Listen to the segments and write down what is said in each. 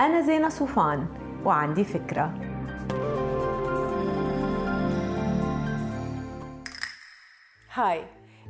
أنا زينة صوفان وعندي فكرة. هاي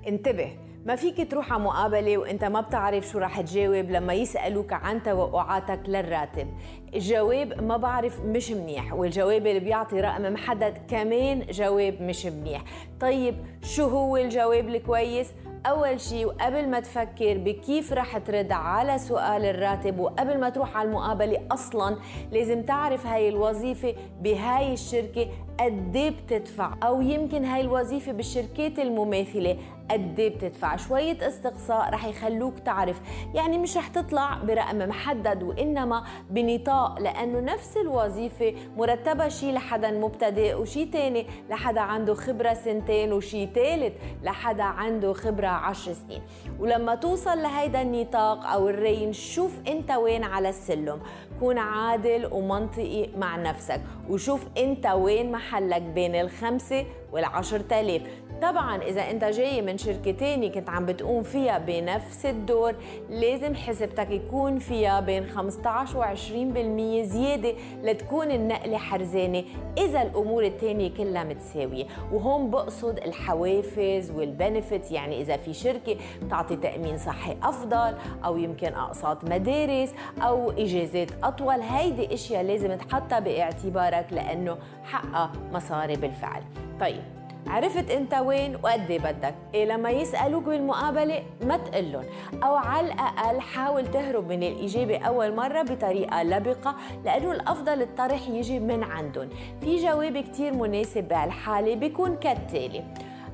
انتبه. ما فيك تروح على مقابلة وانت ما بتعرف شو رح تجاوب لما يسألوك عن توقعاتك للراتب. الجواب ما بعرف مش منيح والجواب اللي بيعطي رقم محدد كمان جواب مش منيح. طيب شو هو الجواب الكويس؟ أول شيء وقبل ما تفكر بكيف رح ترد على سؤال الراتب وقبل ما تروح على المقابلة أصلا لازم تعرف هاي الوظيفة بهاي الشركة قد إيه بتدفع أو يمكن هاي الوظيفة بالشركات المماثلة قد إيه شوية استقصاء رح يخلوك تعرف. يعني مش رح تطلع برقم محدد وإنما بنطاق لأنه نفس الوظيفة مرتبة شي لحدا مبتدئ وشي تاني لحدا عنده خبرة سنتين وشي تالت لحدا عنده خبرة عشر سنين. ولما توصل لهيدا النطاق أو الرين شوف أنت وين على السلم. كون عادل ومنطقي مع نفسك وشوف أنت وين محلك بين الخمسة والعشر تلاف طبعا إذا أنت جاي من شركة تانية كنت عم بتقوم فيها بنفس الدور لازم حسبتك يكون فيها بين 15 و 20% زيادة لتكون النقلة حرزانة. إذا الأمور التانية كلها متساوية. وهون بقصد الحوافز والبنفيت يعني إذا في شركة بتعطي تأمين صحي أفضل أو يمكن أقساط مدارس أو إجازات أطول. هيدي أشياء لازم تحطها باعتبارك لأنه حقها مصاري بالفعل. طيب عرفت انت وين وقد بدك. إيه لما يسألوك بالمقابلة ما تقلن. أو على الأقل حاول تهرب من الإجابة أول مرة بطريقة لبقة لأنه الأفضل الطرح يجي من عندهم في جواب كتير مناسب بهالحالة بيكون كالتالي.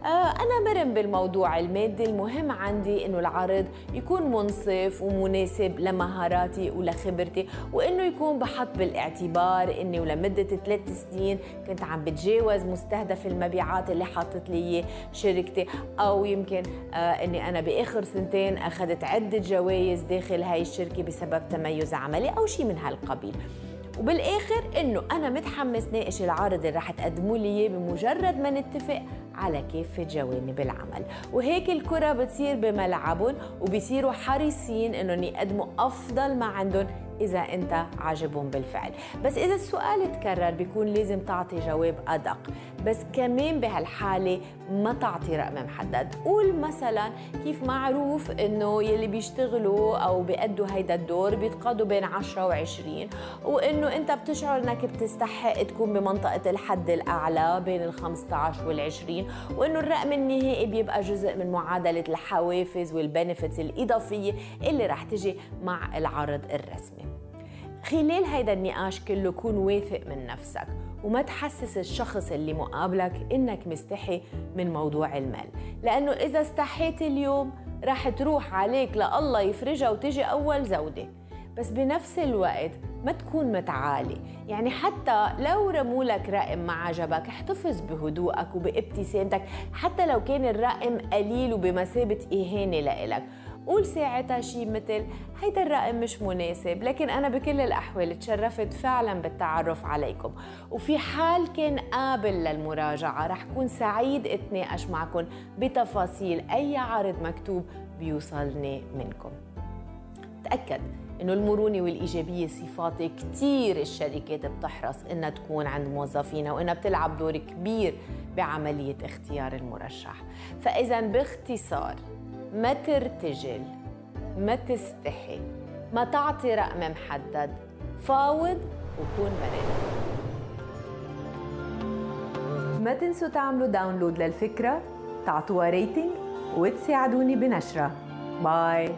أنا مرن بالموضوع المادي المهم عندي إنه العرض يكون منصف ومناسب لمهاراتي ولخبرتي وإنه يكون بحط بالاعتبار إني ولمدة ثلاث سنين كنت عم بتجاوز مستهدف المبيعات اللي حاطت لي شركتي أو يمكن آه إني أنا بآخر سنتين أخذت عدة جوائز داخل هاي الشركة بسبب تميز عملي أو شيء من هالقبيل. وبالآخر إنه أنا متحمس ناقش العرض اللي رح تقدموا لي إياه بمجرد ما نتفق على كافة جوانب العمل. وهيك الكرة بتصير بملعبهم وبيصيروا حريصين إنهم يقدموا أفضل ما عندهم إذا أنت عاجبهم بالفعل. بس إذا السؤال تكرر بيكون لازم تعطي جواب أدق. بس كمان بهالحالة ما تعطي رقم محدد قول مثلا كيف معروف إنه يلي بيشتغلوا أو بيأدوا هيدا الدور بيتقاضوا بين 10 و20 وإنه أنت بتشعر إنك بتستحق تكون بمنطقة الحد الأعلى بين ال 15 وال 20 وإنه الرقم النهائي بيبقى جزء من معادلة الحوافز والبنفتس الإضافية اللي رح تجي مع العرض الرسمي. خلال هيدا النقاش كله كون واثق من نفسك وما تحسس الشخص اللي مقابلك إنك مستحي من موضوع المال. لأنه إذا استحيت اليوم رح تروح عليك لله يفرجها وتجي أول زودة. بس بنفس الوقت ما تكون متعالي. يعني حتى لو رمولك رقم ما عجبك احتفظ بهدوءك وبابتسامتك. حتى لو كان الرقم قليل وبمثابة إهانة لإلك. قول ساعتها شيء مثل هيدا الرقم مش مناسب لكن أنا بكل الأحوال تشرفت فعلا بالتعرف عليكم. وفي حال كان قابل للمراجعة رح كون سعيد أتناقش معكم بتفاصيل أي عرض مكتوب بيوصلني منكم. تأكد إنه المرونة والإيجابية صفات كثير الشركات بتحرص إنها تكون عند موظفينها وإنها بتلعب دور كبير بعملية اختيار المرشح. فاذا باختصار ما ترتجل ما تستحي ما تعطي رقم محدد. فاوض وكون مرن. ما تنسوا تعملوا download للفكرة تعطوها rating وتساعدوني بنشرها bye